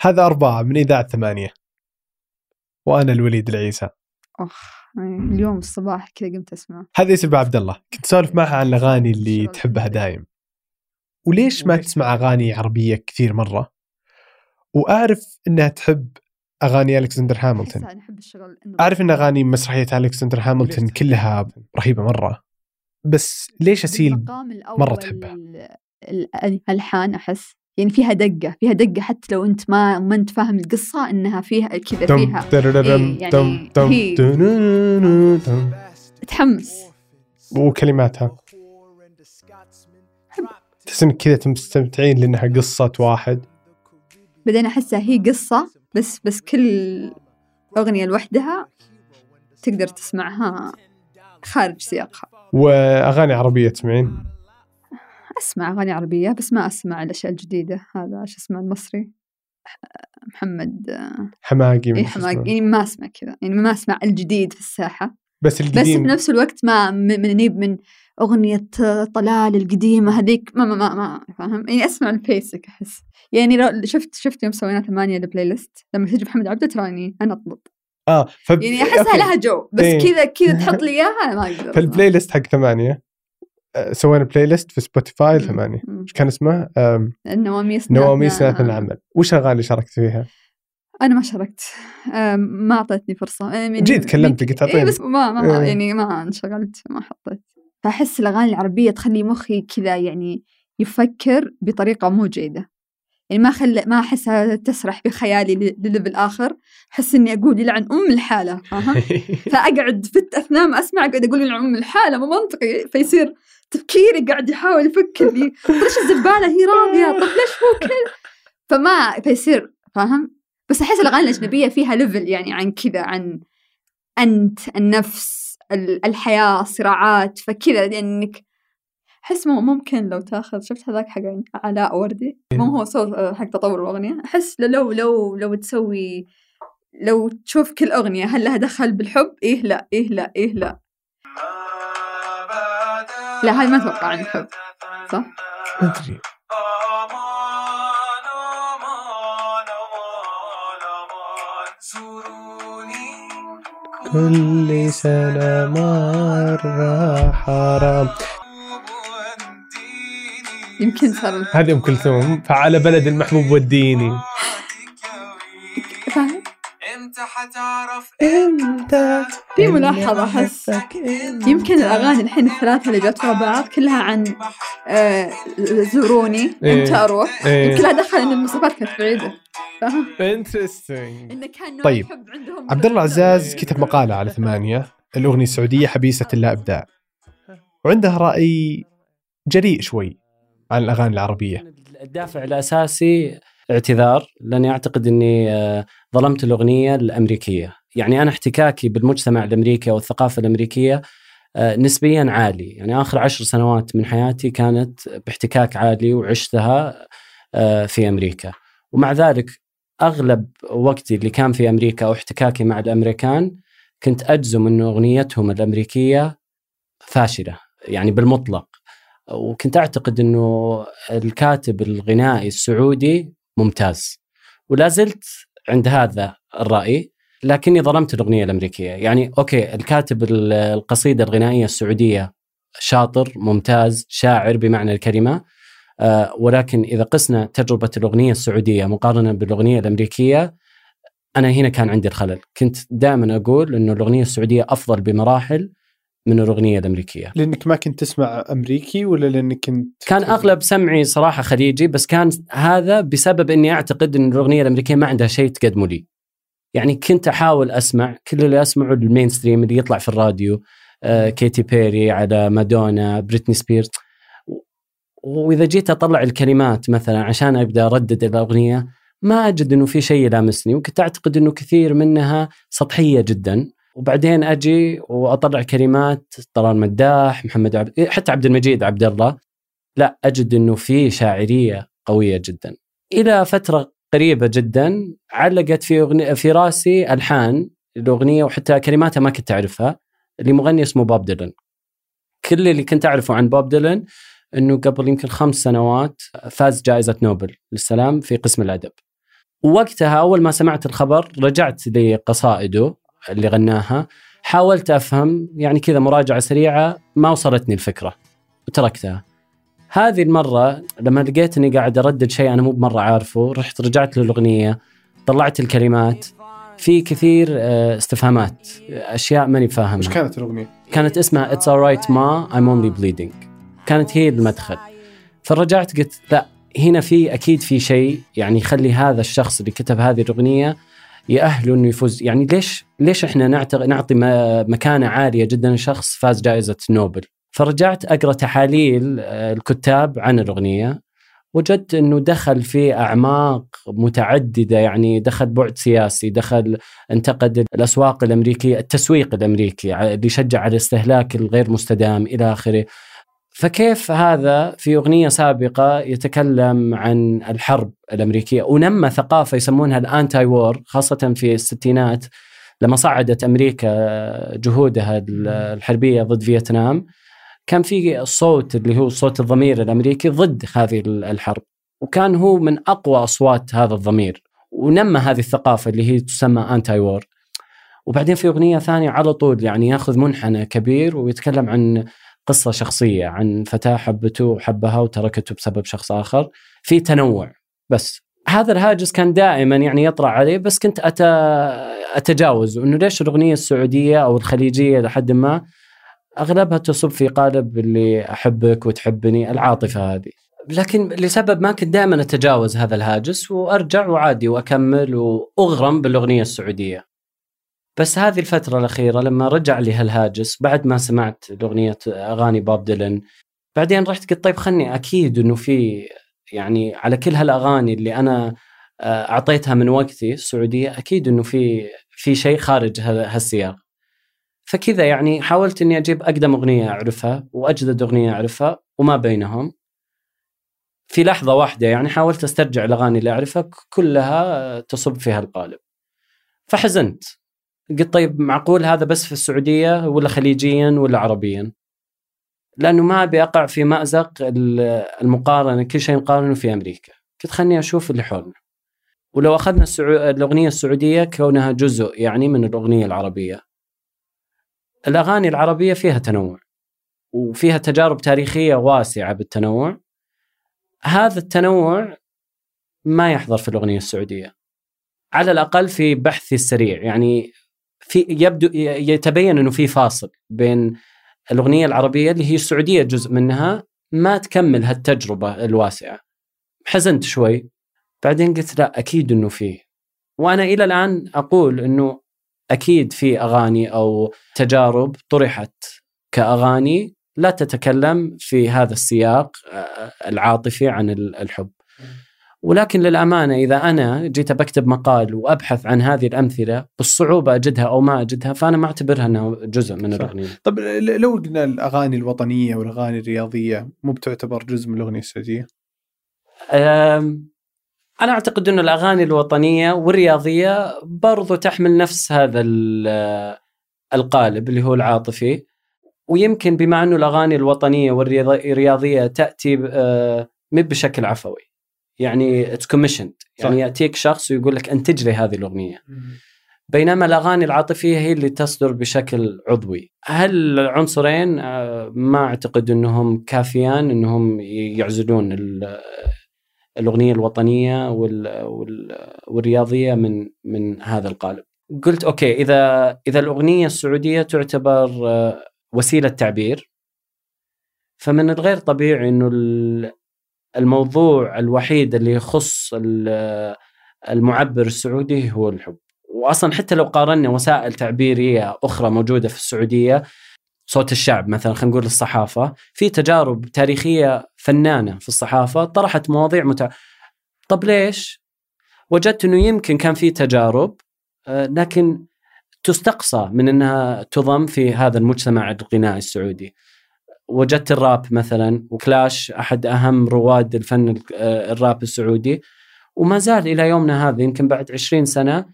هذا أربعة من إذاعة ثمانية. وأنا الوليد العيسى. يعني اليوم الصباح كذا قمت أسمع. هذا يسبع عبد الله. كنت سولف معها عن الأغاني اللي تحبها دايم. وليش ما تسمع أغاني عربية كثير مرة؟ وأعرف أنها تحب أغاني ألكسندر هامilton إنه أعرف أن أغاني مسرحية ألكسندر هامilton كلها رهيبة مرة. بس ليش أسيل مرة تحبها. ال- الألحان أحس؟ يعني فيها دقة فيها دقة حتى لو أنت ما ما أنت فاهم القصة إنها فيها كذا فيها. إيه، يعني هي-. تحمس. وكلماتها. تحس انك كذا تستمتعين لأنها قصة واحد. بعدين أحسها هي قصة بس بس كل أغنية لوحدها تقدر تسمعها خارج سياقها. وأغاني عربية تسمعين؟ أسمع أغاني عربية بس ما أسمع الأشياء الجديدة. هذا شو اسمه المصري؟ محمد حماقي إيه شو حماق اسمه. يعني ما أسمع كذا. يعني ما أسمع الجديد في الساحة. بس بس القديم. بنفس الوقت ما م- من نيب من أغنية طلال القديمة هذيك ما ما ما, ما فاهم؟ يعني أسمع ال basic أحس. يعني لو شفت شفت يوم سوينا ثمانية ال playlist لما تجي محمد عبده تراني أنا أطلب. آه فب... يعني okay. لها جو بس إيه. كذا كذا تحط لي إياها ما أقدر. فال play list حق ثمانية. آه، سوينا playlist في Spotify. ثمانية. إيش كان اسمه؟ النواميس نواميس ناثن العمل وش الأغاني اللي شاركت فيها؟ أنا ما شاركت ما أعطتني فرصة أه، من- جيت كلمتك، من- قلت أعطيني. إيه بس ما, ما. يعني ما انشغلت ما حطيت فأحس الأغاني العربية تخلي مخي كذا يعني يفكر بطريقة مو جيدة يعني ما خل ما أحسها تسرح بخيالي ل level آخر أحس إني أقول يلعن أم الحالة فاهم فأقعد في أثناء ما أسمع أقعد أقول يلعن أم الحالة مو منطقي. فيصير تفكيري قاعد يحاول يفكر لي. ليش الزبالة هي راضية؟ طب ليش هو كذا؟ فما فيصير فاهم؟ بس أحس الأغاني الأجنبية فيها level يعني عن كذا عن أنت النفس ال- الحياة الصراعات فكذا. لأنك أحس مو- ممكن لو تاخذ شفت هذاك حق علاء وردي؟ مو هو صوت حق تطور الأغنية. أحس لو لو لو تسوي لو تشوف كل أغنية هل لها دخل بالحب؟ إيه لا إيه لا إيه لا. لا هاي ما أتوقع عن الحب صح؟ أدري. كل سنة مرة حرام. يمكن صار هذه أم كلثوم فعلى بلد المحبوب وديني فاهم؟ انت حتعرف انت في ملاحظة أحس يمكن الأغاني الحين الثلاثة اللي جت ورا بعض كلها عن آه زوروني إيه. أنت أروح إيه. يمكن لها دخل إن المواصفات كانت بعيدة فاهم؟ انترستنج إنه كان نوع طيب. الحب عندهم عبد الله عزاز كتب مقالة على ثمانية الأغنية السعودية حبيسة اللا إبداع وعنده رأي جريء شوي عن الأغاني العربية. الدافع الأساسي اعتذار لأني أعتقد إني آه، ظلمت الأغنية الأمريكية، يعني أنا احتكاكي بالمجتمع الأمريكي أو الثقافة الأمريكية آه، نسبيا عالي، يعني آخر عشر سنوات من حياتي كانت باحتكاك عالي وعشتها آه، في أمريكا، ومع ذلك أغلب وقتي اللي كان في أمريكا أو احتكاكي مع الأمريكان كنت أجزم انه أغنيتهم الأمريكية فاشلة، يعني بالمطلق. وكنت أعتقد إنه الكاتب الغنائي السعودي ممتاز ولا زلت عند هذا الرأي لكني ظلمت الأغنية الأمريكية. يعني أوكي الكاتب ال- القصيدة الغنائية السعودية شاطر ممتاز شاعر بمعنى الكلمة آه، ولكن إذا قسنا تجربة الأغنية السعودية مقارنة بالأغنية الأمريكية أنا هنا كان عندي الخلل. كنت دائما أقول إنه الأغنية السعودية أفضل بمراحل من الأغنية الأمريكية. لأنك ما كنت تسمع أمريكي ولا لأنك كنت كان أغلب سمعي صراحة خليجي بس كان هذا بسبب إني أعتقد إن الأغنية الأمريكية ما عندها شيء تقدمه لي. يعني كنت أحاول أسمع كل اللي أسمعه ال mainstream اللي يطلع في الراديو آه، كيتي بيري على مادونا بريتني سبيرز. و- وإذا جيت أطلع الكلمات مثلا عشان أبدأ أردد الأغنية ما أجد إنه في شيء يلامسني وكنت أعتقد إنه كثير منها سطحية جدا. وبعدين أجي وأطلع كلمات طلال مداح محمد عبد حتى عبد المجيد عبد الله. لا أجد إنه في شاعرية قوية جدا. إلى فترة قريبة جدا علقت في أغنية في رأسي ألحان الأغنية وحتى كلماتها ما كنت أعرفها لمغني اسمه بوب ديلن كل اللي كنت أعرفه عن بوب ديلن إنه قبل يمكن خمس سنوات فاز جائزة نوبل للسلام في قسم الأدب. ووقتها أول ما سمعت الخبر رجعت لقصائده. اللي غناها. حاولت أفهم يعني كذا مراجعة سريعة ما وصلتني الفكرة. وتركتها هذه المرة لما لقيت اني قاعد أردد شيء أنا مو بمرة عارفه رحت رجعت للأغنية طلعت الكلمات. في كثير آه، استفهامات أشياء ماني فاهمها. وش كانت الأغنية؟ كانت اسمها It's alright ما I'm only bleeding. كانت هي المدخل. فرجعت قلت لا هنا في أكيد في شيء يعني يخلي هذا الشخص اللي كتب هذه الأغنية يأهله إنه يفوز. يعني ليش ليش إحنا نعطي مكانة عالية جدا لشخص فاز جائزة نوبل؟ فرجعت أقرأ تحاليل آه، الكتاب عن الأغنية وجدت إنه دخل في أعماق متعددة. يعني دخل بعد سياسي دخل انتقد الأسواق الأمريكية التسويق الأمريكي اللي يشجع على الاستهلاك الغير مستدام إلى آخره. فكيف هذا في أغنية سابقة يتكلم عن الحرب الأمريكية؟ ونمى ثقافة يسمونها ال anti-war خاصة في الستينات لما صعدت أمريكا جهودها الحربية ضد فيتنام كان في صوت اللي هو صوت الضمير الأمريكي ضد هذه الحرب وكان هو من أقوى أصوات هذا الضمير ونمى هذه الثقافة اللي هي تسمى anti-war وبعدين في أغنية ثانية على طول يعني يأخذ منحنى كبير ويتكلم عن قصة شخصية عن فتاة حبته وحبها وتركته بسبب شخص آخر. في تنوع. بس هذا الهاجس كان دائما يعني يطرح عليه بس كنت أت... اتجاوز إنه ليش الأغنية السعودية أو الخليجية لحد ما؟ أغلبها تصب في قالب اللي أحبك وتحبني العاطفة هذه. لكن لسبب ما كنت دائما أتجاوز هذا الهاجس وأرجع وعادي وأكمل وأغرم بالأغنية السعودية. بس هذه الفترة الأخيرة لما رجع لي هالهاجس بعد ما سمعت أغنية أغاني بوب ديلن بعدين رحت قلت طيب خلني أكيد إنه في يعني على كل هالأغاني اللي أنا آه، أعطيتها من وقتي السعودية أكيد إنه في في شيء خارج ها- هالسياق. فكذا يعني حاولت إني أجيب أقدم أغنية أعرفها وأجدد أغنية أعرفها وما بينهم. في لحظة واحدة يعني حاولت أسترجع الأغاني اللي أعرفها كلها تصب في هالقالب. فحزنت. قلت طيب معقول هذا بس في السعودية ولا خليجيا ولا عربيا؟ لأنه ما أبي أقع في مأزق ال- المقارنة كل شيء نقارنه في أمريكا. قلت خلني أشوف اللي حولنا. ولو أخذنا السعو... الأغنية السعودية كونها جزء يعني من الأغنية العربية. الأغاني العربية فيها تنوع وفيها تجارب تاريخية واسعة بالتنوع. هذا التنوع ما يحضر في الأغنية السعودية. على الأقل في بحثي السريع يعني في يبدو يتبين انه في فاصل بين الأغنية العربية اللي هي السعودية جزء منها ما تكمل هالتجربة الواسعة. حزنت شوي. بعدين قلت لا أكيد إنه فيه وأنا إلى الآن أقول إنه أكيد في أغاني أو تجارب طرحت كأغاني لا تتكلم في هذا السياق آه، العاطفي عن ال- الحب. ولكن للأمانة إذا أنا جيت بكتب مقال وأبحث عن هذه الأمثلة بالصعوبة أجدها أو ما أجدها فأنا ما أعتبرها إنها جزء من. الأغنية. طب لو قلنا الأغاني الوطنية والأغاني الرياضية مو بتعتبر جزء من الأغنية السعودية؟ أنا أعتقد إنه الأغاني الوطنية والرياضية برضو تحمل نفس هذا ال- القالب اللي هو العاطفي ويمكن بما إنه الأغاني الوطنية والرياضيه تأتي آه، مو بشكل عفوي يعني it's commissioned يعني صح. يأتيك شخص ويقول لك أنتج لي هذه الأغنية. بينما الأغاني العاطفية هي اللي تصدر بشكل عضوي. هل العنصرين آه، ما أعتقد أنهم كافيان أنهم يعزلون ال- الأغنية الوطنية وال وال والرياضية من من هذا القالب. قلت okay إذا إذا الأغنية السعودية تعتبر آه، وسيلة تعبير فمن الغير طبيعي إنه الموضوع الوحيد اللي يخص ال- المعبر السعودي هو الحب واصلا حتى لو قارنا وسائل تعبيرية أخرى موجودة في السعودية صوت الشعب مثلا خلينا نقول الصحافة في تجارب تاريخية فنانة في الصحافة طرحت مواضيع متع... طب ليش؟ وجدت إنه يمكن كان في تجارب آه، لكن تستقصى من إنها تضم في هذا المجتمع الغنائي السعودي. وجدت الراب مثلا وكلاش أحد أهم رواد الفن ال- آه، الراب السعودي. وما زال إلى يومنا هذا يمكن بعد 20 سنة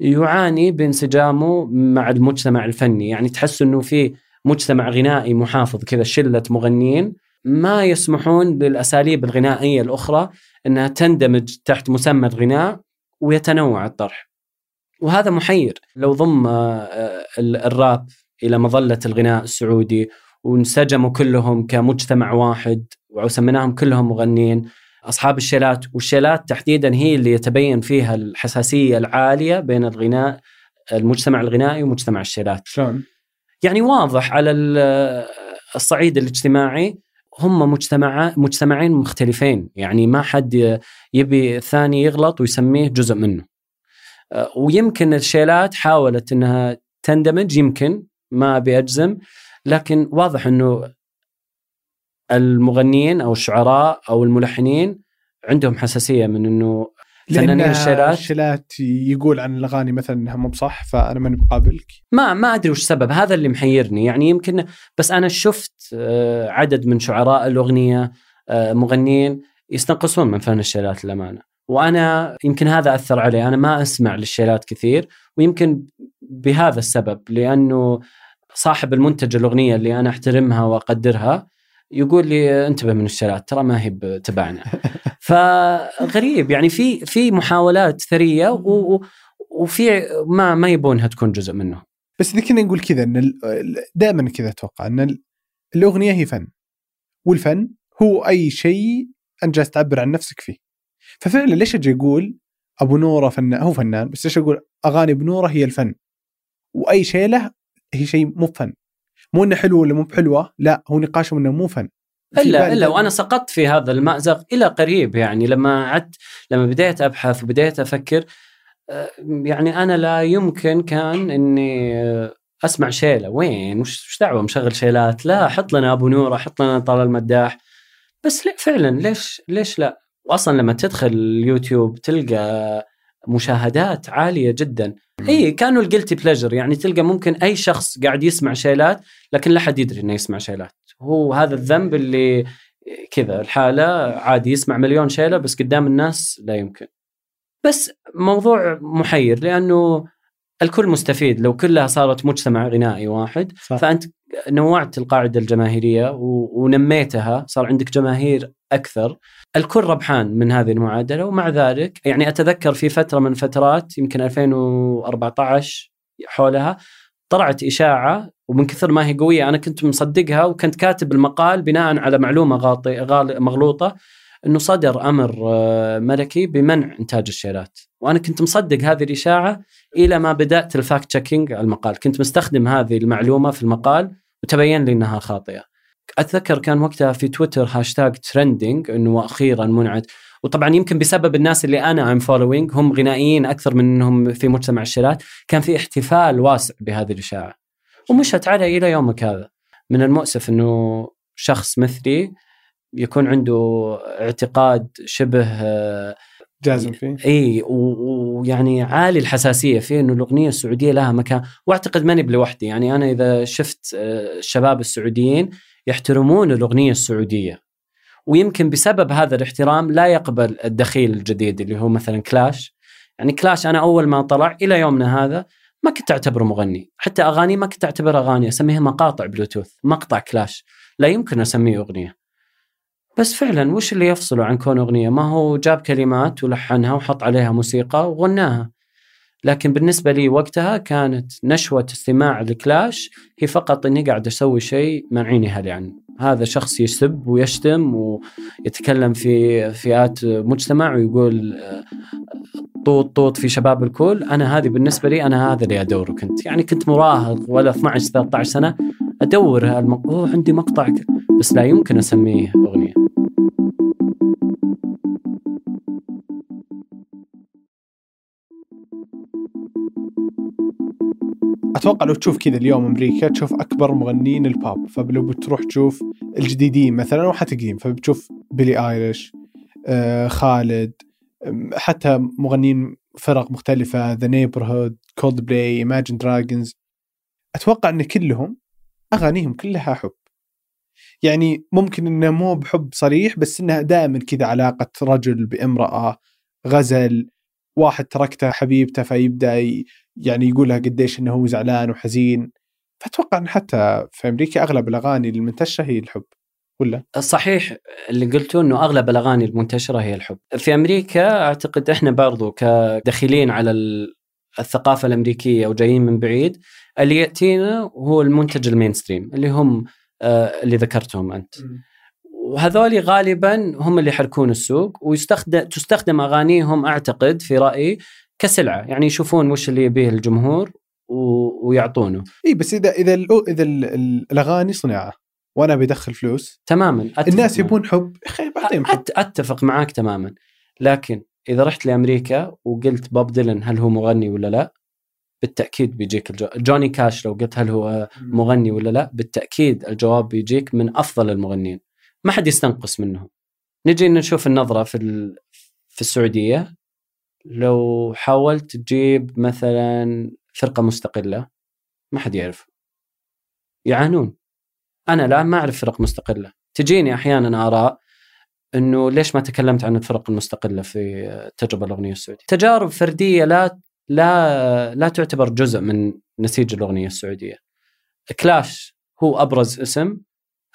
يعاني بانسجامه مع المجتمع الفني، يعني تحس إنه في مجتمع غنائي محافظ كذا شلة مغنيين ما يسمحون للأساليب الغنائية الأخرى إنها تندمج تحت مسمى الغناء ويتنوع الطرح. وهذا محير. لو ضم آه، ال- الراب إلى مظلة الغناء السعودي وانسجموا كلهم كمجتمع واحد وسميناهم كلهم مغنيين. أصحاب الشيلات والشيلات تحديدا هي اللي يتبين فيها الحساسية العالية بين الغناء المجتمع الغنائي ومجتمع الشيلات. شلون؟ يعني واضح على ال- الصعيد الاجتماعي هم مجتمع مجتمعين مختلفين. يعني ما حد يبي الثاني يغلط ويسميه جزء منه. أه، ويمكن الشيلات حاولت إنها تندمج يمكن ما أبي أجزم. لكن واضح إنه المغنيين أو الشعراء أو الملحنين عندهم حساسية من إنه فنانين الشيلات الشيلات يقول عن الأغاني مثلا إنها مو بصح فأنا ماني بقابلك. ما ما أدري وش السبب هذا اللي محيرني. يعني يمكن بس أنا شفت آه، عدد من شعراء الأغنية آه، مغنيين يستنقصون من فن الشيلات للأمانة. وأنا يمكن هذا أثر علي أنا ما أسمع للشيلات كثير ويمكن بهذا السبب لأنه صاحب المنتج الأغنية اللي أنا أحترمها وأقدرها يقول لي انتبه من الشيلات ترى ما هي تبعنا فغريب يعني في في محاولات ثرية و- وفي ما ما يبونها تكون جزء منه. بس إذا كنا نقول كذا إن دائما كذا أتوقع إن ال- الأغنية هي فن. والفن هو أي شيء أنت جالس تعبر عن نفسك فيه. ففعلا ليش أجي أقول أبو نورة فنان هو فنان بس ليش أقول أغاني أبو نورة هي الفن؟ وأي شيله هي شيء مو فن. مو إنه حلو ولا مو بحلوة لا هو نقاشهم إنه مو فن. إلا إلا وأنا سقطت في هذا المأزق إلى قريب يعني لما عدت لما بديت أبحث وبديت أفكر آه، يعني أنا لا يمكن كان إني آه، أسمع شيلة. وين؟ وش وش دعوة مشغل شيلات؟ لا حط لنا أبو نورة حط لنا طلال المداح بس لا فعلا ليش ليش لا؟ واصلا لما تدخل اليوتيوب تلقى مشاهدات عالية جدا. اي كأنه ال guilty pleasure يعني تلقى ممكن أي شخص قاعد يسمع شيلات لكن لا حد يدري إنه يسمع شيلات. هو هذا الذنب اللي كذا الحالة عادي يسمع مليون شيلة بس قدام الناس لا يمكن. بس موضوع محير لأنه الكل مستفيد. لو كلها صارت مجتمع غنائي واحد صح. فأنت نوعت القاعدة الجماهيرية ونميتها. صار عندك جماهير أكثر. الكل ربحان من هذه المعادلة ومع ذلك يعني أتذكر في فترة من فترات يمكن 2014 حولها طلعت إشاعة ومن كثر ما هي قوية أنا كنت مصدقها وكنت كاتب المقال بناء على معلومة غاطي غال- مغلوطة. إنه صدر أمر آه، ملكي بمنع إنتاج الشيلات. وأنا كنت مصدق هذه الإشاعة إلى ما بدأت ال fact checking على المقال. كنت مستخدم هذه المعلومة في المقال وتبين لي إنها خاطئة. أتذكر كان وقتها في Twitter hashtag trending إنه أخيرا منعت. وطبعا يمكن بسبب الناس اللي أنا I'm following هم غنائيين أكثر من إنهم في مجتمع الشيلات كان في احتفال واسع بهذه الإشاعة. ومشت علي إلى يومك هذا. من المؤسف إنه شخص مثلي يكون عنده اعتقاد شبه آه، جازم فيه. إي ويعني عالي الحساسية فيه إنه الأغنية السعودية لها مكان. وأعتقد ماني بلوحدي يعني أنا إذا شفت آه، الشباب السعوديين يحترمون الأغنية السعودية. ويمكن بسبب هذا الاحترام لا يقبل الدخيل الجديد اللي هو مثلا كلاش. يعني كلاش أنا أول ما طلع إلى يومنا هذا ما كنت أعتبره مغني. حتى أغاني ما كنت أعتبرها أغاني أسميها مقاطع بلوتوث مقطع كلاش. لا يمكن أسميه أغنية. بس فعلا وش اللي يفصله عن كون أغنية؟ ما هو جاب كلمات ولحنها وحط عليها موسيقى وغناها. لكن بالنسبة لي وقتها كانت نشوة استماع لكلاش هي فقط إني قاعد أسوي شيء منعيني أهلي عنه هذا شخص يسب ويشتم ويتكلم في فئات مجتمع ويقول آه، طوط طوط في شباب الكل. أنا هذه بالنسبة لي أنا هذا اللي أدوره كنت. يعني كنت مراهق ولا 12 13 سنة ادور المق... أوه عندي مقطع بس لا يمكن أسميه أغنية. أتوقع لو تشوف كذا اليوم أمريكا تشوف أكبر مغنيين البوب فلو بتروح تشوف الجديدين مثلا أو حتى قديم فبتشوف بيلي ايريش آه خالد حتى مغنيين فرق مختلفة The Neighbourhood Coldplay Imagine Dragons أتوقع إن كلهم أغانيهم كلها حب. يعني ممكن إنه مو بحب صريح بس إنها دائما كذا علاقة رجل بامرأة غزل واحد تركته حبيبته فيبدأ يعني يقول لها قديش إنه هو زعلان وحزين فأتوقع إن حتى في أمريكا أغلب الأغاني المنتشرة هي الحب ولا صحيح اللي قلته إنه أغلب الأغاني المنتشرة هي الحب. في أمريكا أعتقد إحنا برضو كداخلين على ال- الثقافة الأمريكية وجايين من بعيد اللي يأتينا هو المنتج ال mainstream اللي هم آه، اللي ذكرتهم أنت. وهذول غالبا هم اللي يحركون السوق ويستخدم تستخدم اغانيهم أعتقد في رأيي كسلعة يعني يشوفون وش اللي يبيه الجمهور و... ويعطونه. إي بس اذا إذا إذا ال- ال- الأغاني صناعة وأنا بدخل فلوس. تماما أتفق الناس. يبون حب. أخي بعطيهم حب. أتفق معاك تماما. لكن إذا رحت لأمريكا وقلت بوب ديلن هل هو مغني ولا لا؟ بالتأكيد بيجيك الجو... جوني كاش لو قلت هل هو مغني ولا لا؟ بالتأكيد الجواب بيجيك من أفضل المغنيين. ما حد يستنقص منهم. نجي نشوف النظرة في. في السعودية. لو حاولت تجيب مثلا فرقة مستقلة ما حد يعرف. يعانون. أنا الان ما أعرف فرق مستقلة. تجيني أحيانا آراء إنه ليش ما تكلمت عن الفرق المستقلة في التجربه الأغنية السعودية؟ تجارب فردية لا لا لا تعتبر جزء من نسيج الأغنية السعودية. كلاش هو أبرز اسم.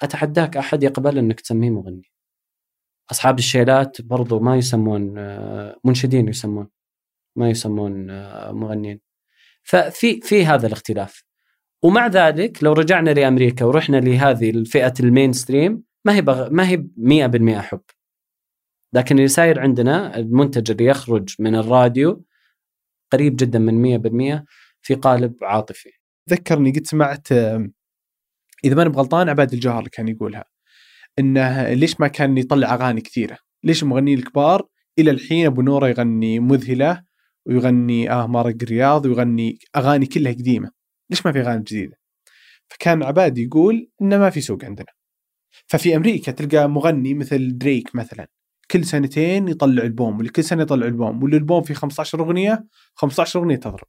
أتحداك أحد يقبل إنك تسميه مغني؟ أصحاب الشيلات برضو ما يسمون آه، منشدين يسمون ما يسمون آه، مغنيين. ففي في هذا الاختلاف. ومع ذلك لو رجعنا لأمريكا ورحنا لهذه الفئة المين ستريم ما هي بغ... ما هي 100% حب. لكن اللي صاير عندنا المنتج اللي يخرج من الراديو قريب جدا من 100% في قالب عاطفي. ذكرني قد سمعت إذا ماني بغلطان عباد الجوهر كان يقولها إنه ليش ما كان يطلع أغاني كثيرة؟ ليش المغنيين الكبار إلى الحين أبو نورة يغني مذهلة ويغني آه مارق الرياض ويغني أغاني كلها قديمة، ليش ما في أغاني جديدة؟ فكان عباد يقول إنه ما في سوق عندنا. ففي أمريكا تلقى مغني مثل دريك مثلا كل سنتين يطلع ألبوم واللي كل سنة يطلع ألبوم واللي البوم فيه 15 أغنية 15 أغنية تضرب.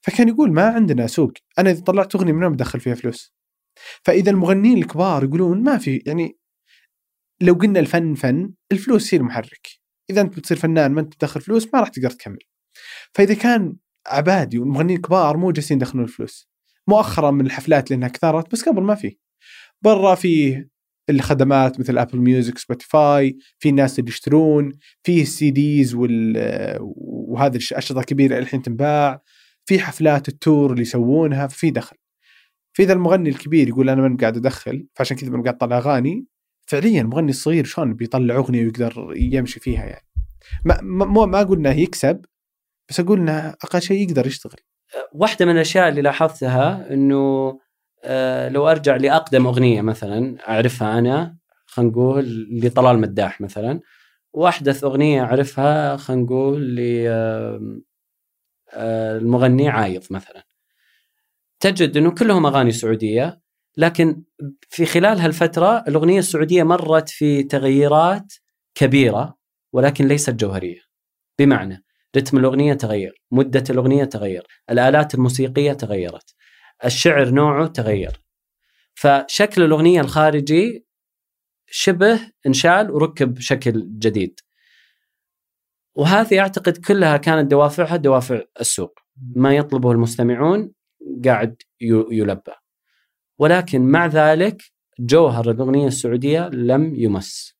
فكان يقول ما عندنا سوق، أنا إذا طلعت أغنية من وين بدخل فيها فلوس؟ فإذا المغنيين الكبار يقولون ما في يعني لو قلنا الفن فن الفلوس هي المحرك إذا أنت بتصير فنان ما أنت تدخل فلوس ما راح تقدر تكمل. فإذا كان عبادي والمغنيين الكبار مو جالسين يدخلون الفلوس. مؤخرا من الحفلات لانها كثرت بس قبل ما في. برا في الخدمات مثل Apple Music Spotify في ناس اللي يشترون في ال CDs وهذه الاشرطه الكبيرة الحين تنباع في حفلات ال tour اللي يسوونها في دخل. فإذا المغني الكبير يقول أنا من قاعد أدخل فعشان كذا من قاعد اطلع أغاني. فعليا المغني الصغير شلون بيطلع أغنية ويقدر يمشي فيها يعني. ما ما ما أقول إنه يكسب بس أقول إنه أقل شيء يقدر يشتغل. واحدة من الأشياء اللي لاحظتها إنه آه، لو أرجع لأقدم أغنية مثلا أعرفها أنا خلينا نقول لطلال مداح مثلا. واحدث أغنية أعرفها خلينا نقول للمغني عايض مثلا. تجد إنه كلهم أغاني سعودية لكن في خلال هالفترة الأغنية السعودية مرت في تغييرات كبيرة ولكن ليست جوهرية. بمعنى رتم الأغنية تغير مدة الأغنية تغير الآلات الموسيقية تغيرت الشعر نوعه تغير. فشكل الأغنية الخارجي شبه إنشال وركب بشكل جديد. وهذه أعتقد كلها كانت دوافعها دوافع السوق ما يطلبه المستمعون قاعد يلبى. ولكن مع ذلك جوهر الأغنية السعودية لم يمس.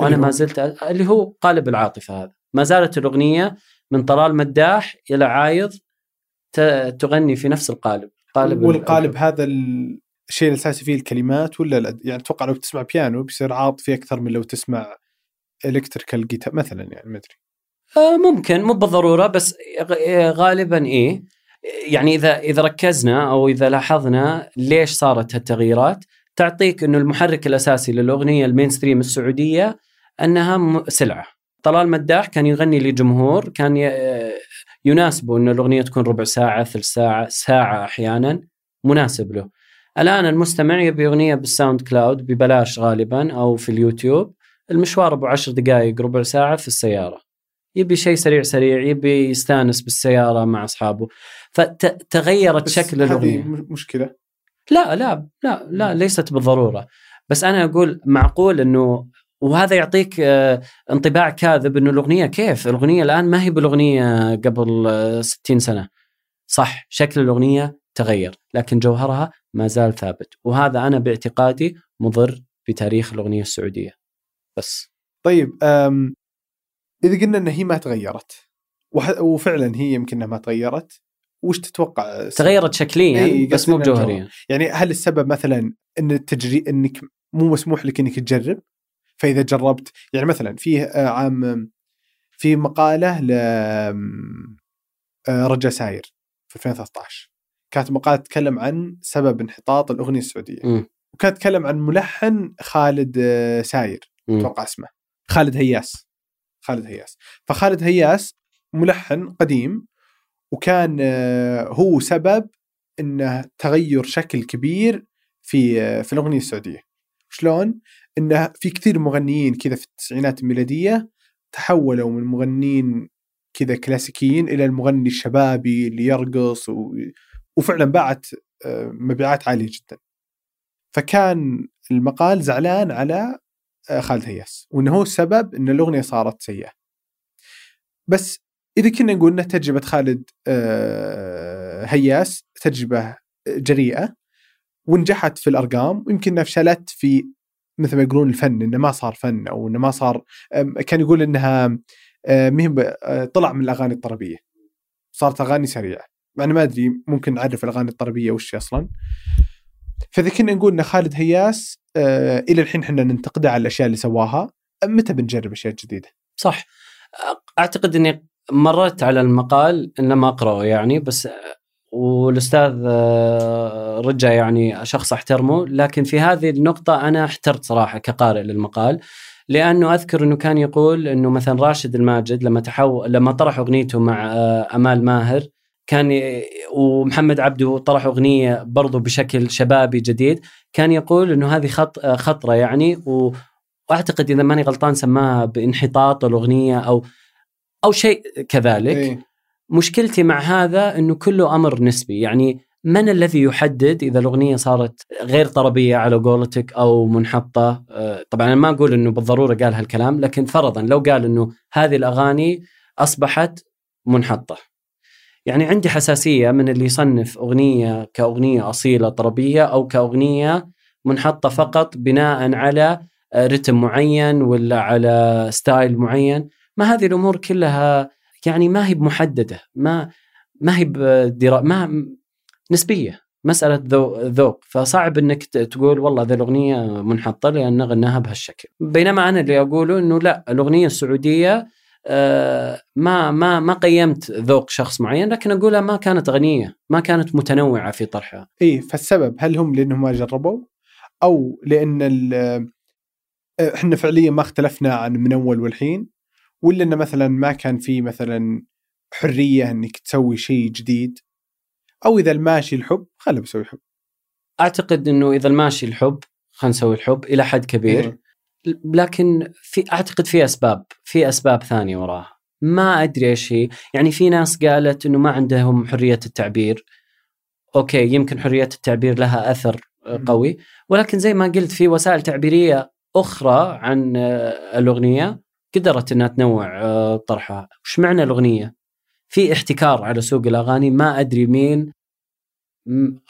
هو؟ ما زلت اللي هو قالب العاطفة هذا. ما زالت الأغنية من طلال مداح إلى عايض تغني في نفس القالب. قالب ال- والقالب هذا الشيء الاساسي فيه الكلمات ولا لا؟ يعني أتوقع لو تسمع بيانو بيصير عاطفي أكثر من لو تسمع electrical guitar مثلا يعني ما أدري. آه، ممكن مو بالضرورة بس غالبا إيه. يعني إذا إذا ركزنا أو إذا لاحظنا ليش صارت هالتغييرات تعطيك إنه المحرك الأساسي للأغنية ال mainstream السعودية أنها سلعة. طلال مداح كان يغني لجمهور كان ي- يناسبه ان الأغنية تكون ربع ساعة ثلث ساعة ساعة أحيانا مناسب له. الآن المستمع يبي أغنية بال SoundCloud ببلاش غالبا أو في اليوتيوب. المشوار أبو عشر دقائق ربع ساعة في السيارة. يبي شيء سريع سريع يبي يستانس بالسيارة مع أصحابه. فتغيرت شكل هذه الأغنية. م- مشكلة. لا لا لا لا ليست بالضرورة. بس أنا أقول معقول إنه وهذا يعطيك آه، انطباع كاذب إنه الأغنية كيف؟ الأغنية الآن ما هي بالأغنية قبل آه، 60 سنة. صح شكل الأغنية تغير لكن جوهرها ما زال ثابت. وهذا أنا باعتقادي مضر بتاريخ الأغنية السعودية. بس. طيب إذا قلنا إن هي ما تغيرت وفعلا هي يمكن إنها ما تغيرت وش تتوقع السبب؟ تغيرت شكليا بس مو بجوهريا. يعني هل السبب مثلا إن التجري إنك مو مسموح لك إنك تجرب؟ فإذا جربت يعني مثلا فيه آه، عام في مقالة ل آه، رجا ساير في 2013 كانت مقالة تتكلم عن سبب انحطاط الأغنية السعودية. مم. وكانت تتكلم عن ملحن خالد آه، ساير. أتوقع اسمه. خالد هياس. خالد هياس. فخالد هياس ملحن قديم وكان آه، هو سبب إنه تغير شكل كبير في آه، في الأغنية السعودية. شلون؟ إنه في كثير مغنيين كذا في التسعينات الميلادية تحولوا من مغنيين كذا كلاسيكيين إلى المغني الشبابي اللي يرقص و... وفعلا باعت آه، مبيعات عالية جدا. فكان المقال زعلان على خالد هياس وإنه هو السبب إن الأغنية صارت سيئة. بس إذا كنا نقول ان تجربة خالد آه، هياس تجربة جريئة ونجحت في الأرقام ويمكن فشلت في مثل ما يقولون الفن إنه ما صار فن أو إنه ما صار كان يقول إنها آه، مهم آه، طلع من الأغاني الطربية. صارت أغاني سريعة. أنا ما أدري ممكن نعرف الأغاني الطربية وش أصلا. فإذا كنا نقول إن خالد هياس آه، إلى الحين إحنا ننتقده على الأشياء اللي سواها متى بنجرب أشياء جديدة؟ صح أعتقد إني مررت على المقال إنه ما أقرأه يعني بس والأستاذ آه، رجع يعني شخص أحترمه لكن في هذه النقطة أنا احترت صراحة كقارئ للمقال لأنه أذكر إنه كان يقول إنه مثلا راشد الماجد لما تحول لما طرح أغنيته مع آه، أمال ماهر كان. ومحمد عبده طرح أغنية برضو بشكل شبابي جديد كان يقول إنه هذه خط... خطرة يعني و... وأعتقد إذا ماني غلطان سماها بانحطاط الأغنية أو أو شيء كذلك إيه. مشكلتي مع هذا إنه كله أمر نسبي يعني من الذي يحدد إذا الأغنية صارت غير طربية على قولتك أو منحطة آه، طبعا أنا ما أقول إنه بالضرورة قال هالكلام لكن فرضا لو قال إنه هذه الأغاني أصبحت منحطة يعني عندي حساسية من اللي يصنف أغنية كأغنية أصيلة طربية أو كأغنية منحطة فقط بناء على آه، رتم معين ولا على ستايل معين. ما هذه الأمور كلها يعني ما هي بمحددة ما ما هي بدرا ما نسبية. مسألة ذو- ذوق. فصعب إنك تقول والله ذي الأغنية منحطة لأن غناها بهالشكل. بينما أنا اللي أقوله إنه لا الأغنية السعودية ما ما ما قيمت ذوق شخص معين لكن أقولها ما كانت غنية ما كانت متنوعة في طرحها. إي فالسبب هل هم لأنهم ما جربوا؟ أو لأن إحنا فعليا ما اختلفنا عن من أول والحين؟ ولا انه مثلا ما كان في مثلا حرية إنك تسوي شيء جديد؟ أو إذا الماشي الحب خله بسوي حب. أعتقد إنه إذا الماشي الحب خلينا نسوي الحب إلى حد كبير. إيه. لكن في أعتقد في أسباب في أسباب ثانية وراها. ما أدري إيش هي. يعني في ناس قالت إنه ما عندهم حرية التعبير. أوكي يمكن حرية التعبير لها أثر. قوي. ولكن زي ما قلت في وسائل تعبيرية أخرى عن آه، الأغنية قدرت إنها تنوع آه، طرحها. وش معنى الأغنية؟ في احتكار على سوق الأغاني ما أدري مين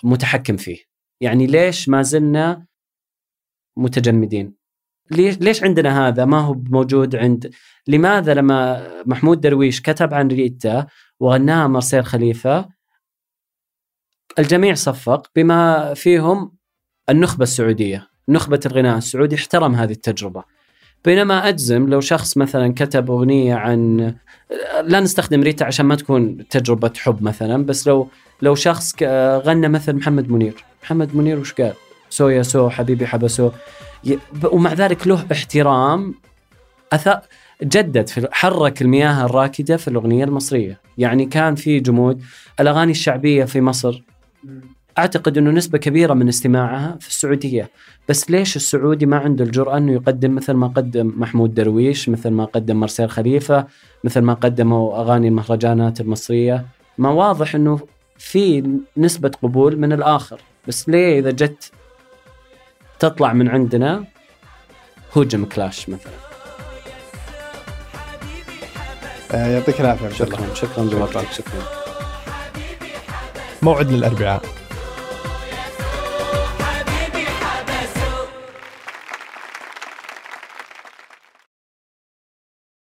متحكم فيه. يعني ليش ما زلنا متجمدين؟ ليش ليش عندنا هذا؟ ما هو موجود عند لماذا لما محمود درويش كتب عن ريتا وغناها مارسيل خليفة الجميع صفق بما فيهم النخبة السعودية نخبة الغناء السعودي احترم هذه التجربة. بينما أجزم لو شخص مثلا كتب أغنية عن لا نستخدم ريتا عشان ما تكون تجربة حب مثلا بس لو لو شخص غنى مثل محمد منير. محمد منير وش قال؟ سو يا سو حبيبي حبسو. ومع ذلك له احترام أث... جدد في حرك المياه الراكدة في الأغنية المصرية. يعني كان في جمود. الأغاني الشعبية في مصر أعتقد إنه نسبة كبيرة من استماعها في السعودية. بس ليش السعودي ما عنده الجرأة إنه يقدم مثل ما قدم محمود درويش مثل ما قدم مرسيل خليفة مثل ما قدموا أغاني المهرجانات المصرية؟ ما واضح إنه في نسبة قبول من الآخر. بس ليه إذا جت تطلع من عندنا هجم كلاش مثلا. آه، يعطيك العافية. شكرا شكرا لوقتك شكرا. موعد للأربعاء.